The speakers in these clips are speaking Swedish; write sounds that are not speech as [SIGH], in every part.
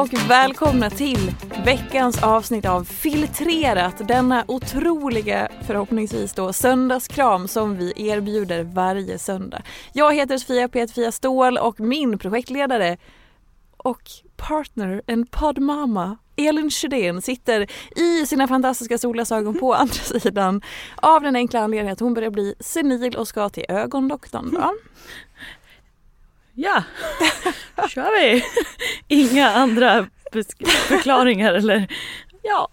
Och välkomna till veckans avsnitt av Filtrerat. Denna otroliga, förhoppningsvis då, söndagskram som vi erbjuder varje söndag. Jag heter Sofia Petfia Ståhl och min projektledare och partner, en poddmama, Elin Sjödén sitter i sina fantastiska solglasögon på [LAUGHS] andra sidan av den enkla anledningen att hon börjar bli senil och ska till ögondoktorn. Va? [LAUGHS] Ja, [LAUGHS] kör vi! [LAUGHS] Inga andra förklaringar eller ja.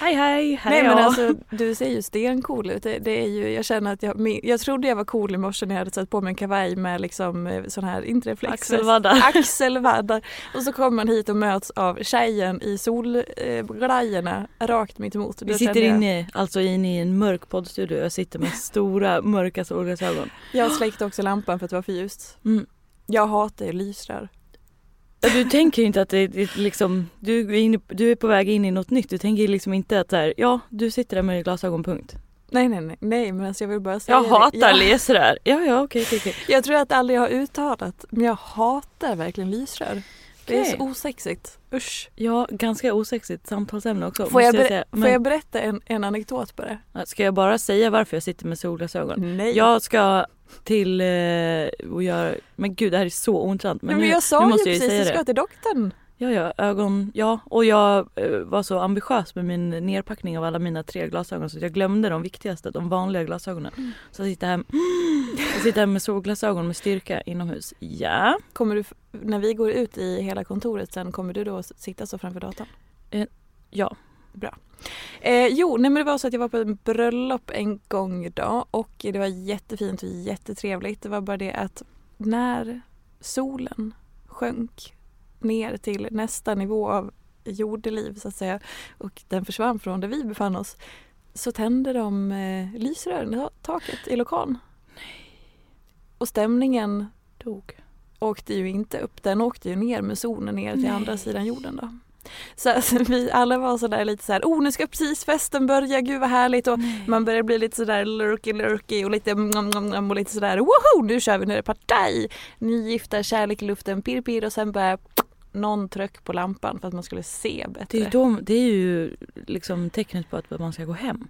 Hej hej, här Nej men alltså du ser ju stencool ut. Det, det är ju, jag känner att jag, jag trodde jag var cool i morse när jag hade satt på mig en kavaj med liksom eh, sån här, inte reflex. Axelvaddar. [LAUGHS] Axelvaddar. Och så kommer man hit och möts av tjejen i solglajjorna rakt mitt emot. Vi Då sitter jag, inne, alltså inne i en mörk poddstudio. Jag sitter med stora mörka solglasögon. Jag släckte också lampan för att det var för ljust. Mm. Jag hatar lysrör. Du tänker inte att det är liksom, du är, inne, du är på väg in i något nytt. Du tänker liksom inte att så här, ja du sitter där med glasögon punkt. Nej nej nej, nej men alltså jag vill bara säga Jag det. hatar jag, lasrar. Ja ja okej okej okej. jag tror att aldrig jag har uttalat men jag hatar verkligen lysrör. Det är så osexigt. Usch. Ja ganska osexigt samtalsämne också. Får jag, ber- säga. får Men, jag berätta en, en anekdot på det? Ska jag bara säga varför jag sitter med solglasögon? Nej. Jag ska till eh, och göra, men gud det här är så ointressant. men, Men, nu, jag sa nu ju måste jag precis säga att du ska det. till doktorn. Ja, ja, ögon, ja. Och jag eh, var så ambitiös med min nerpackning av alla mina tre glasögon så jag glömde de viktigaste, de vanliga glasögonen. Mm. Så jag sitter här, [GASPS] jag sitter här med solglasögon med styrka inomhus. Ja. Kommer du, när vi går ut i hela kontoret sen, kommer du då sitta så framför datorn? Ja. Eh, jo, nej men det var så att jag var på en bröllop en gång idag och det var jättefint och jättetrevligt. Det var bara det att när solen sjönk ner till nästa nivå av jordeliv så att säga och den försvann från där vi befann oss så tände de eh, lysrören i taket i lokalen. Och stämningen Dog. åkte ju inte upp, den åkte ju ner med solen ner till Nej. andra sidan jorden då. Så alltså, vi alla var sådär lite såhär, oh nu ska precis festen börja, gud vad härligt och man börjar bli lite sådär lurky lurky och lite mm, mm, mm, och lite sådär woho nu kör vi, nu är det partaj! Nygifta, kärlek i luften, pirr pirr och sen bara någon tryck på lampan för att man skulle se bättre. Det är, ju då, det är ju liksom tecknet på att man ska gå hem.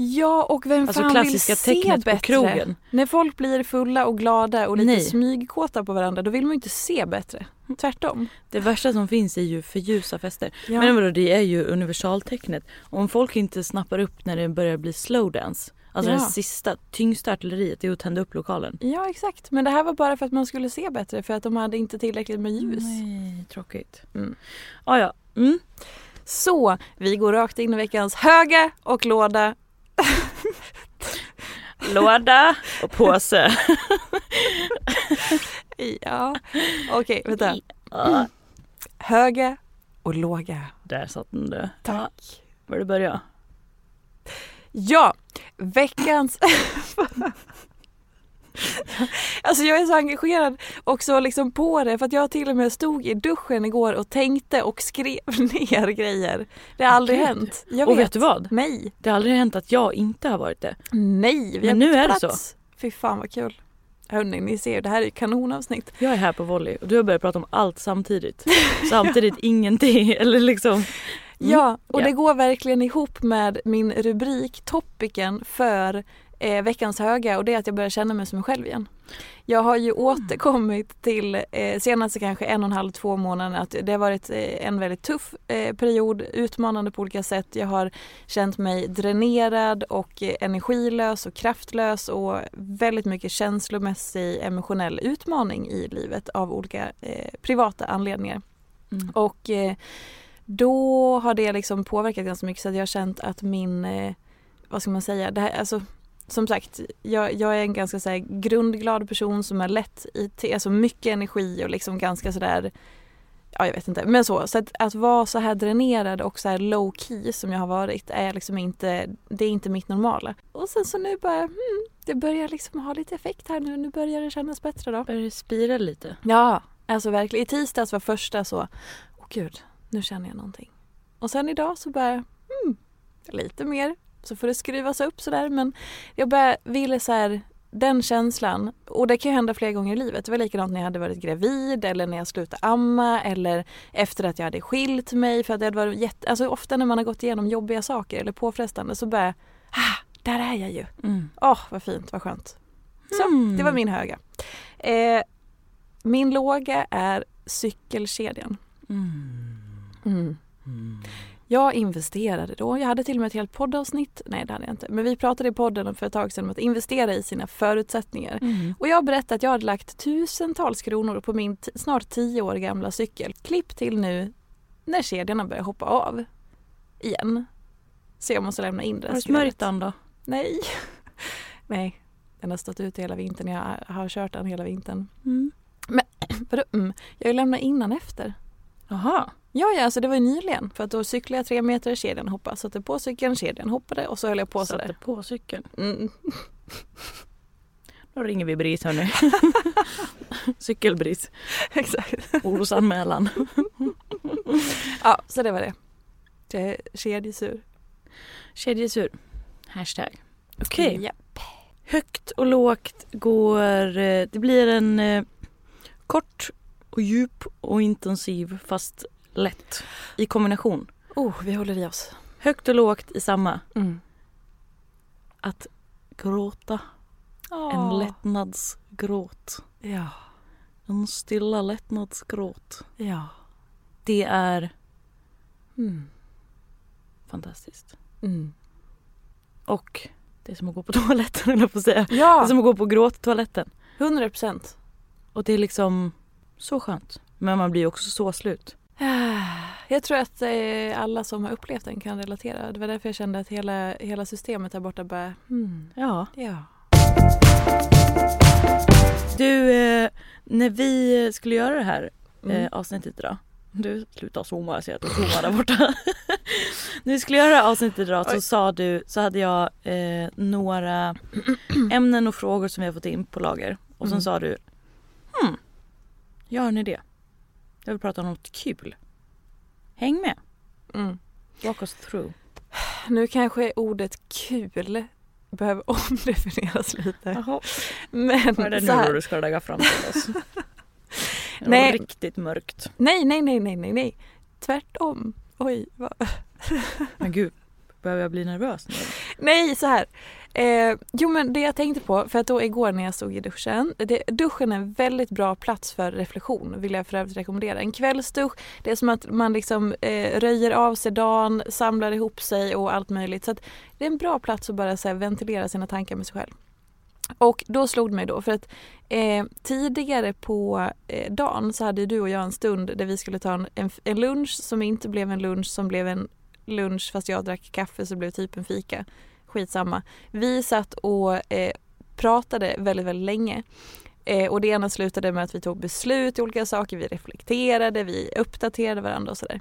Ja och vem Alltså fan vill se tecknet bättre? på krogen. När folk blir fulla och glada och lite Nej. smygkåta på varandra då vill man ju inte se bättre. Tvärtom. Det värsta som finns är ju för ljusa fester. Ja. Men vadå, det är ju universaltecknet. Om folk inte snappar upp när det börjar bli slowdance. Alltså Ja. den sista, tyngsta artilleriet är att tända upp lokalen. Ja exakt, men det här var bara för att man skulle se bättre för att de hade inte tillräckligt med ljus. Nej, tråkigt. Mm. Ah, ja. Mm. Så vi går rakt in i veckans höga och låda. [LAUGHS] Låda och påse. Ja, okej vänta. Ja, Höga och låga. där satt den du. Tack. Var det börja? Ja, veckans... [LAUGHS] alltså jag är så engagerad och så liksom på det för att jag till och med stod i duschen igår och tänkte och skrev [LAUGHS] ner grejer. Det har aldrig Gud. hänt. Jag Och vet du vad? Nej. Det har aldrig hänt att jag inte har varit det. Nej, vi Men nu är det plats. Fy fan vad kul. Hörni, ni ser, det här är ju kanonavsnitt. Jag är här på volley och du har börjat prata om allt samtidigt. Samtidigt [LAUGHS] ingenting eller liksom. Mm. Ja, och det går verkligen ihop med min rubrik, topiken för eh, veckans höga och det är att jag börjar känna mig som mig själv igen. Jag har ju återkommit till eh, senaste kanske en och en halv, två månader att det har varit eh, en väldigt tuff eh, period, utmanande på olika sätt. Jag har känt mig dränerad och eh, energilös och kraftlös och väldigt mycket känslomässig emotionell utmaning i livet av olika eh, privata anledningar. Mm. Och eh, då har det liksom påverkat ganska mycket så att jag har känt att min, eh, vad ska man säga, det här, alltså som sagt, jag, jag är en ganska så grundglad person som är lätt i, alltså mycket energi och liksom ganska sådär, ja jag vet inte, men så. Så att, att vara så här dränerad och så här low key som jag har varit är liksom inte, det är inte mitt normala. Och sen så nu bara, hmm, det börjar liksom ha lite effekt här nu, nu börjar det kännas bättre då. Börjar det spira lite? Ja, alltså verkligen. I tisdags var första så, åh gud, nu känner jag någonting. Och sen idag så bara, hmm, lite mer. Så får det skruvas upp sådär men jag bara ville så här, den känslan, och det kan ju hända flera gånger i livet. Det var likadant när jag hade varit gravid eller när jag slutade amma eller efter att jag hade skilt mig för att det hade varit jätte, alltså ofta när man har gått igenom jobbiga saker eller påfrestande så bara, ah, där är jag ju. Mm. Åh, vad fint, vad skönt. Så, Mm. det var min höga. Eh, min låga är cykelkedjan. Mm. Mm. Mm. Jag investerade då. Jag hade till och med ett helt poddavsnitt. Nej, det hade jag inte. Men vi pratade i podden för ett tag sedan om att investera i sina förutsättningar. Mm. Och jag berättade att jag hade lagt tusentals kronor på min snart tio år gamla cykel. Klipp till nu när kedjorna börjar hoppa av. Igen. Så jag måste lämna in det. Har du smörjt den då? Nej. [LAUGHS] Nej. Den har stått ute hela vintern. Jag har kört den hela vintern. Mm. [CLEARS THROAT] Vadå mm? Jag lämnat innan efter. Jaha. Ja, ja, alltså det var ju nyligen. För att då cyklade jag tre meter, kedjan hoppade. Satte på cykeln, kedjan hoppade och så höll jag på Satte sådär. på cykeln. Mm. Då ringer vi BRIS hörni. [LAUGHS] Cykelbris. Exakt. Orosanmälan. [LAUGHS] Ja, så det var det. Är kedjesur. Kedjesur. Hashtag. Okej. Ja. Högt och lågt går, eh, det blir en eh, kort och djup och intensiv fast lätt i kombination. Oh, vi håller i oss. Högt och lågt i samma. Mm. Att gråta. En lättnadsgråt. Ja, En stilla lättnadsgråt. ja. Det är Mm. fantastiskt. Mm. Och det är som att gå på [LAUGHS] toaletten jag på att säga. Det är Ja, som att gå på gråttoaletten. 100 procent. Och det är liksom så skönt. Men man blir också så slut. [SIGHS] Jag tror att eh, alla som har upplevt den kan relatera. Det var därför jag kände att hela, hela systemet där borta bara, mm, Ja. ja. Du, eh, när vi skulle göra det här eh, Mm. avsnittet idag. Du, sluta zooma, jag ser att du zoomar där borta. [LAUGHS] när vi skulle göra det här avsnittet idag så Oj. sa du, så hade jag eh, några [CLEARS THROAT] ämnen och frågor som vi har fått in på lager. Och sen Mm. sa du, hmm, har en idé. Jag vill prata om något kul. Häng med, Mm. walk us through. Nu kanske ordet kul behöver [LAUGHS] omdefinieras lite. Jaha, Men vad är det nu du ska lägga fram till oss? [LAUGHS] Det var riktigt mörkt. nej, nej, nej, nej, nej, nej. Tvärtom. Oj, vad... Men gud, börjar jag bli nervös nu? Nej, så här. Eh, jo men det jag tänkte på, för att då igår när jag stod i duschen. Det, duschen är en väldigt bra plats för reflektion vill jag för övrigt rekommendera. En kvällsdusch, det är som att man liksom eh, röjer av sig dagen, samlar ihop sig och allt möjligt. Så att det är en bra plats att bara så här, ventilera sina tankar med sig själv. Och då slog det mig då för att eh, tidigare på eh, dagen så hade du och jag en stund där vi skulle ta en, en, en lunch som inte blev en lunch som blev en lunch fast jag drack kaffe så det blev typ en fika. Skitsamma. Vi satt och eh, pratade väldigt, väldigt länge. Eh, och det ena slutade med att vi tog beslut i olika saker, vi reflekterade, vi uppdaterade varandra och sådär.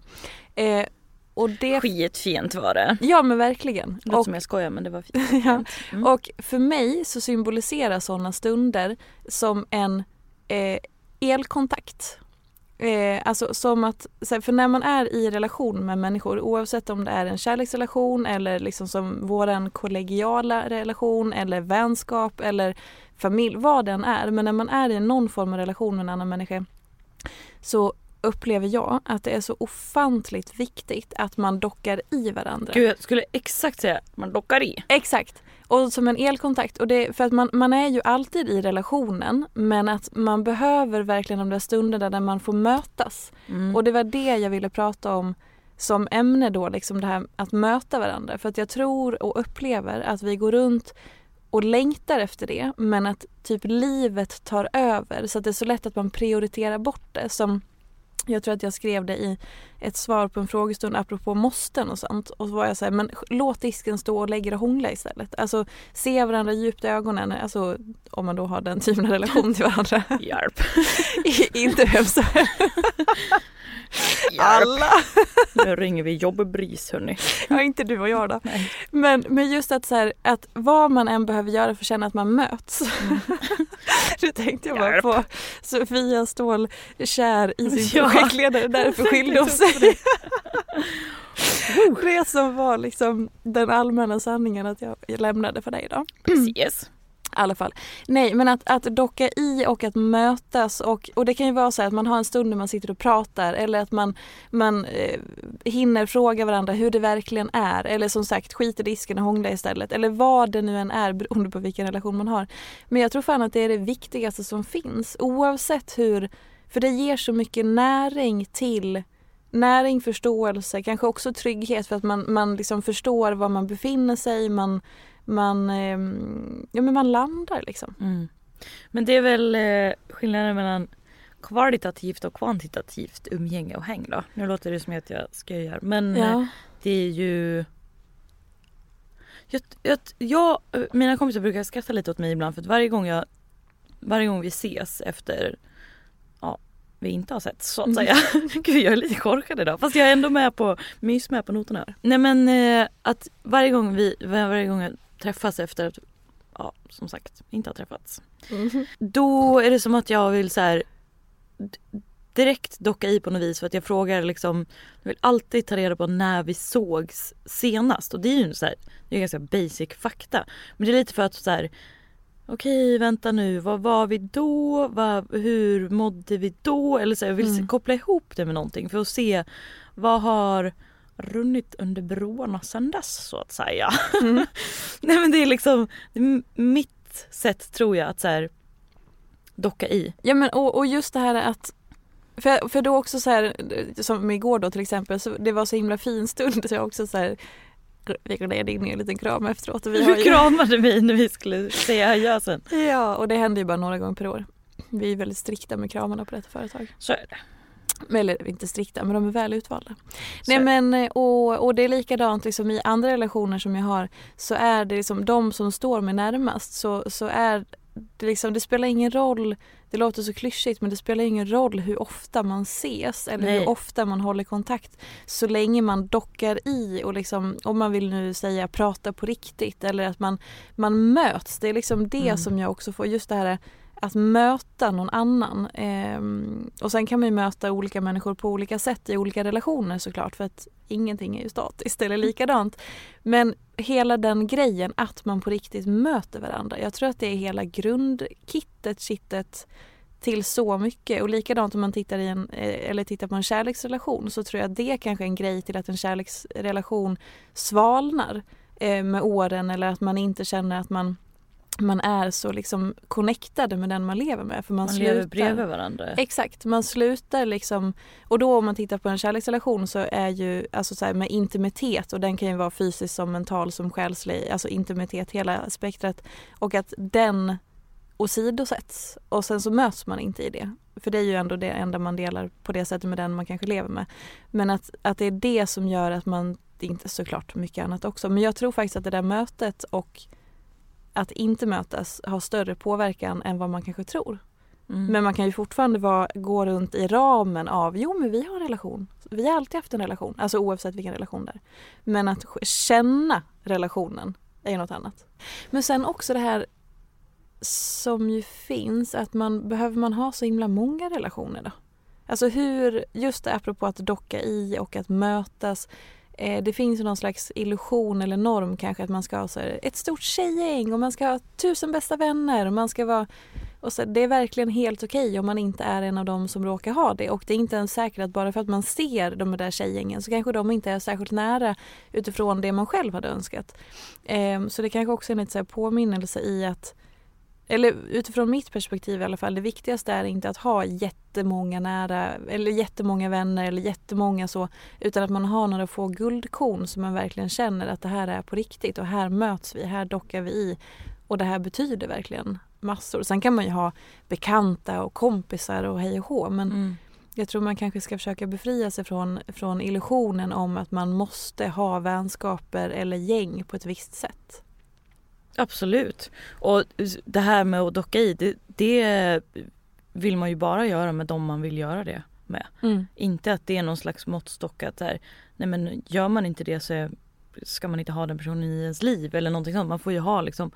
Eh, och det... Skitfint var det. Ja men verkligen. Det låter Och- som jag skojar men det var fint. [LAUGHS] Ja. Mm. Och för mig så symboliserar sådana stunder som en eh, elkontakt. Eh, alltså som att, för när man är i relation med människor oavsett om det är en kärleksrelation eller liksom som våran kollegiala relation eller vänskap eller familj, vad den är. Men när man är i någon form av relation med en annan människa så upplever jag att det är så ofantligt viktigt att man dockar i varandra. Gud jag skulle exakt säga man dockar i. Exakt. Och som en elkontakt. Och det, för att man, man är ju alltid i relationen men att man behöver verkligen de där stunderna där man får mötas. Mm. Och det var det jag ville prata om som ämne då, liksom det här att möta varandra. För att jag tror och upplever att vi går runt och längtar efter det men att typ livet tar över så att det är så lätt att man prioriterar bort det. Som jag tror att jag skrev det i ett svar på en frågestund apropå måsten och sånt. Och så var jag så här, men låt disken stå och lägg er och hångla istället. Alltså se varandra djupt i ögonen, alltså om man då har den typen av relation till varandra. [LAUGHS] Hjälp. [LAUGHS] Inte vem som Alla! [LAUGHS] Nu ringer vi jobbbris hörni. Ja, inte du och jag då. Nej. Men, men just att så här, att vad man än behöver göra för att känna att man möts. Nu tänkte jag bara Hjälp. på Sofia Ståhl kär i sin Ja. projektledare, därför skilde hon sig. [LAUGHS] Det som var liksom den allmänna sanningen att jag lämnade för dig då. Precis. I alla fall. Nej men att, att docka i och att mötas och, och det kan ju vara så att man har en stund när man sitter och pratar eller att man, man eh, hinner fråga varandra hur det verkligen är eller som sagt skit i disken och hångla istället eller vad det nu än är beroende på vilken relation man har. Men jag tror fan att det är det viktigaste som finns oavsett hur, för det ger så mycket näring till näring, förståelse, kanske också trygghet för att man, man liksom förstår var man befinner sig, man, man, ehm, ja, men man landar liksom. Mm. Men det är väl eh, skillnaden mellan kvalitativt och kvantitativt umgänge och häng då. Nu låter det som att jag skojar men eh, Ja. det är ju jag, jag, jag, mina kompisar brukar skratta lite åt mig ibland för att varje gång jag Varje gång vi ses efter vi inte har sett så att säga. [LAUGHS] Gud jag är lite korkad idag fast jag är ändå med på, mys med på noterna här. Nej men eh, att varje gång vi, varje gång jag träffas efter att Ja som sagt inte har träffats. Då är det som att jag vill så här direkt docka i på något vis för att jag frågar liksom Jag vill alltid ta reda på när vi sågs senast och det är ju så här, det är ganska basic fakta. Men det är lite för att så här Okej vänta nu, vad var vi då? Vad, hur mådde vi då? Eller så jag vill Mm. koppla ihop det med någonting för att se vad har runnit under broarna sedan dess så att säga. [LAUGHS] Nej men det är liksom mitt sätt tror jag att så här docka i. Ja men och, och just det här att för, för då också så här, som igår då till exempel, så det var så himla fin stund så jag också så här vi gled in i en liten kram efteråt. Och vi har ju, kramade mig när vi skulle säga adjö sen. ja, och det händer ju bara några gånger per år. Vi är väldigt strikta med kramarna på detta företag. Så är det. Eller inte strikta, men de är väl utvalda. Så Nej men och, och det är likadant liksom i andra relationer som jag har så är det liksom de som står mig närmast så, så är det liksom, det spelar ingen roll, det låter så klyschigt men det spelar ingen roll hur ofta man ses eller Nej. hur ofta man håller kontakt så länge man dockar i och liksom, om man vill nu säga prata på riktigt eller att man, man möts. Det är liksom det Mm. som jag också får, just det här att möta någon annan. Ehm, och sen kan man ju möta olika människor på olika sätt i olika relationer såklart för att ingenting är ju statiskt eller likadant. Men hela den grejen att man på riktigt möter varandra. Jag tror att det är hela grundkittet, kittet till så mycket. Och likadant om man tittar, i en, eh, eller tittar på en kärleksrelation så tror jag att det kanske är en grej till att en kärleksrelation svalnar eh, med åren eller att man inte känner att man man är så liksom connectade med den man lever med. För man, Man slutar, lever bredvid varandra. Exakt, man slutar liksom och då om man tittar på en kärleksrelation så är ju alltså så här med intimitet och den kan ju vara fysisk som mental som själslig, alltså intimitet hela spektrat och att den åsidosätts och sen så möts man inte i det. För det är ju ändå det enda man delar på det sättet med den man kanske lever med. Men att, att det är det som gör att man, inte såklart mycket annat också, men jag tror faktiskt att det där mötet och att inte mötas har större påverkan än vad man kanske tror. Mm. Men man kan ju fortfarande vara, gå runt i ramen av, jo men vi har en relation. Vi har alltid haft en relation, alltså oavsett vilken relation det är. Men att känna relationen är ju något annat. Men sen också det här som ju finns, att man behöver man ha så himla många relationer då? Alltså hur, just det apropå att docka i och att mötas. Eh, det finns någon slags illusion eller norm kanske att man ska ha så här, ett stort tjejgäng och man ska ha tusen bästa vänner och man ska vara och så, det är verkligen helt okej okay om man inte är en av dem som råkar ha det. Och det är inte ens säkert att bara för att man ser de där tjejgängen så kanske de inte är särskilt nära utifrån det man själv hade önskat. Eh, så det kanske också är en lite påminnelse i att eller utifrån mitt perspektiv i alla fall, det viktigaste är inte att ha jättemånga nära eller jättemånga vänner eller jättemånga så utan att man har några få guldkorn som man verkligen känner att det här är på riktigt och här möts vi, här dockar vi i och det här betyder verkligen massor. Sen kan man ju ha bekanta och kompisar och hej och hå men mm. jag tror man kanske ska försöka befria sig från, från illusionen om att man måste ha vänskaper eller gäng på ett visst sätt. Absolut. Och det här med att docka i, det, det vill man ju bara göra med dem man vill göra det med. Mm. Inte att det är någon slags måttstock att här, nej men gör man inte det så är, ska man inte ha den personen i ens liv eller någonting sånt. Man får ju ha liksom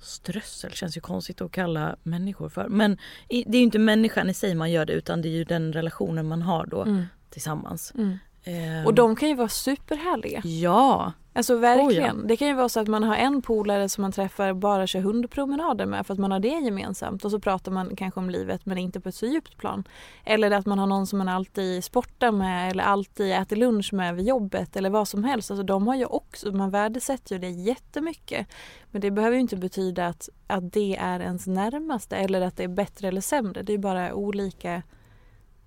strössel känns ju konstigt att kalla människor för. Men det är ju inte människan i sig man gör det utan det är ju den relationen man har då mm. tillsammans. Mm. Um, och de kan ju vara superhärliga. Ja. Alltså verkligen. Oh, ja. Det kan ju vara så att man har en polare som man träffar bara kör hundpromenader med för att man har det gemensamt och så pratar man kanske om livet men inte på ett så djupt plan. Eller att man har någon som man alltid sportar med eller alltid äter lunch med vid jobbet eller vad som helst. Alltså de har ju också, man värdesätter ju det jättemycket. Men det behöver ju inte betyda att, att det är ens närmaste eller att det är bättre eller sämre. Det är bara olika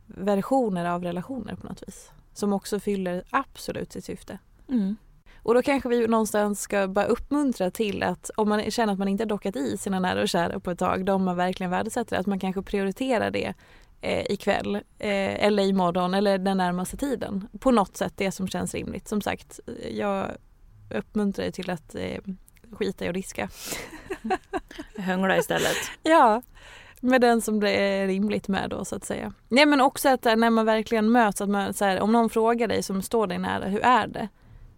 versioner av relationer på något vis. Som också fyller absolut sitt syfte. Mm. Och då kanske vi någonstans ska bara uppmuntra till att om man känner att man inte dockat i sina nära och kära på ett tag, de man verkligen värdesätter, att man kanske prioriterar det eh, ikväll eh, eller imorgon eller den närmaste tiden. På något sätt det som känns rimligt. Som sagt, jag uppmuntrar till att eh, skita i att diska. Hångla istället. [LAUGHS] ja, med den som det är rimligt med då så att säga. Nej men också att eh, när man verkligen möts, att man, så här, om någon frågar dig som står dig nära, hur är det?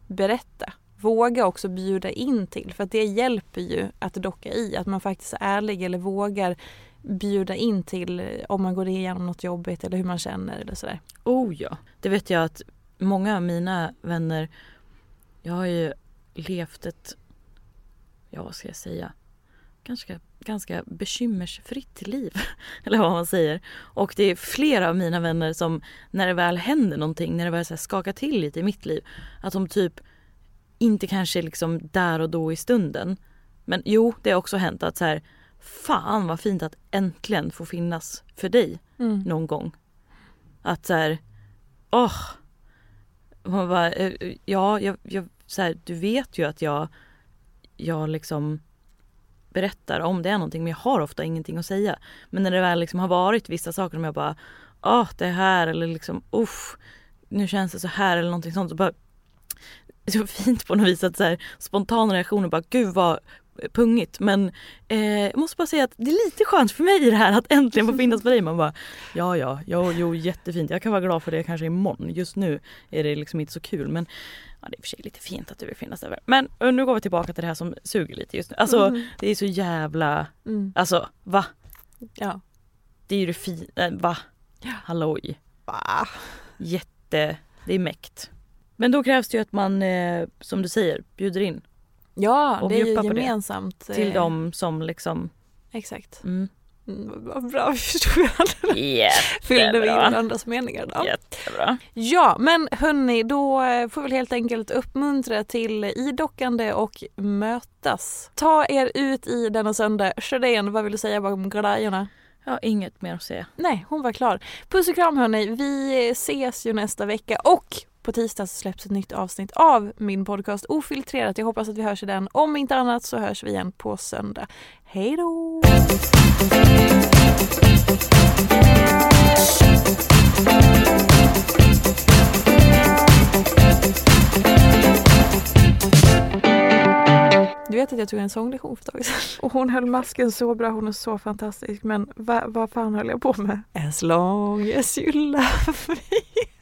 berätta. Våga också bjuda in till för att det hjälper ju att docka i. Att man faktiskt är ärlig eller vågar bjuda in till eh, om man går igenom något jobbigt eller hur man känner eller sådär. Oh ja, det vet jag att många av mina vänner, jag har ju levt ett, ja vad ska jag säga, ganska, ganska bekymmersfritt liv. [LAUGHS] Eller vad man säger. Och det är flera av mina vänner som när det väl händer någonting, när det väl så skakar till lite i mitt liv, att de typ inte kanske liksom där och då i stunden. Men jo, det har också hänt att så här, fan vad fint att äntligen få finnas för dig mm. någon gång. Att så här, åh. Man bara, eh, ja, jag, jag, så här, du vet ju att jag, jag liksom berättar om det är någonting men jag har ofta ingenting att säga. Men när det väl liksom har varit vissa saker som jag bara, ah det här eller liksom usch, nu känns det så här eller någonting sånt så bara så fint på något vis att så här, spontana reaktioner bara gud vad pungigt men eh, jag måste bara säga att det är lite skönt för mig i det här att äntligen få finnas för dig. Man bara ja ja, jo, jo jättefint. Jag kan vara glad för det kanske imorgon. Just nu är det liksom inte så kul men Ja, det är i och för sig lite fint att du vill finnas där. Men nu går vi tillbaka till det här som suger lite just nu. Alltså mm. det är så jävla, mm. alltså va? Ja. Det är ju det fina, äh, va? Ja. Halloj. Va? Jätte, det är mäkt. Men då krävs det ju att man, eh, som du säger, bjuder in. Ja, det är ju gemensamt. Till eh, dem som liksom Exakt. Mm. Mm, vad bra, [LAUGHS] vi förstod varandra. Fyllde vi in varandras meningar då. Jättebra. Ja, men hörni, då eh, får vi helt enkelt uppmuntra till idockande och mötas. Ta er ut i denna söndag. Sjödén, vad vill du säga bakom glajjorna? Ja, inget mer att säga. Nej, hon var klar. Puss och kram hörni, vi ses ju nästa vecka och på tisdag släpps ett nytt avsnitt av min podcast Ofiltrerat. Jag hoppas att vi hörs i den. Om inte annat så hörs vi igen på söndag. Hej då! Du vet att jag tog en sånglektion för ett tag sedan. Och hon höll masken så bra, hon är så fantastisk. Men va, vad fan höll jag på med? As long as you love me.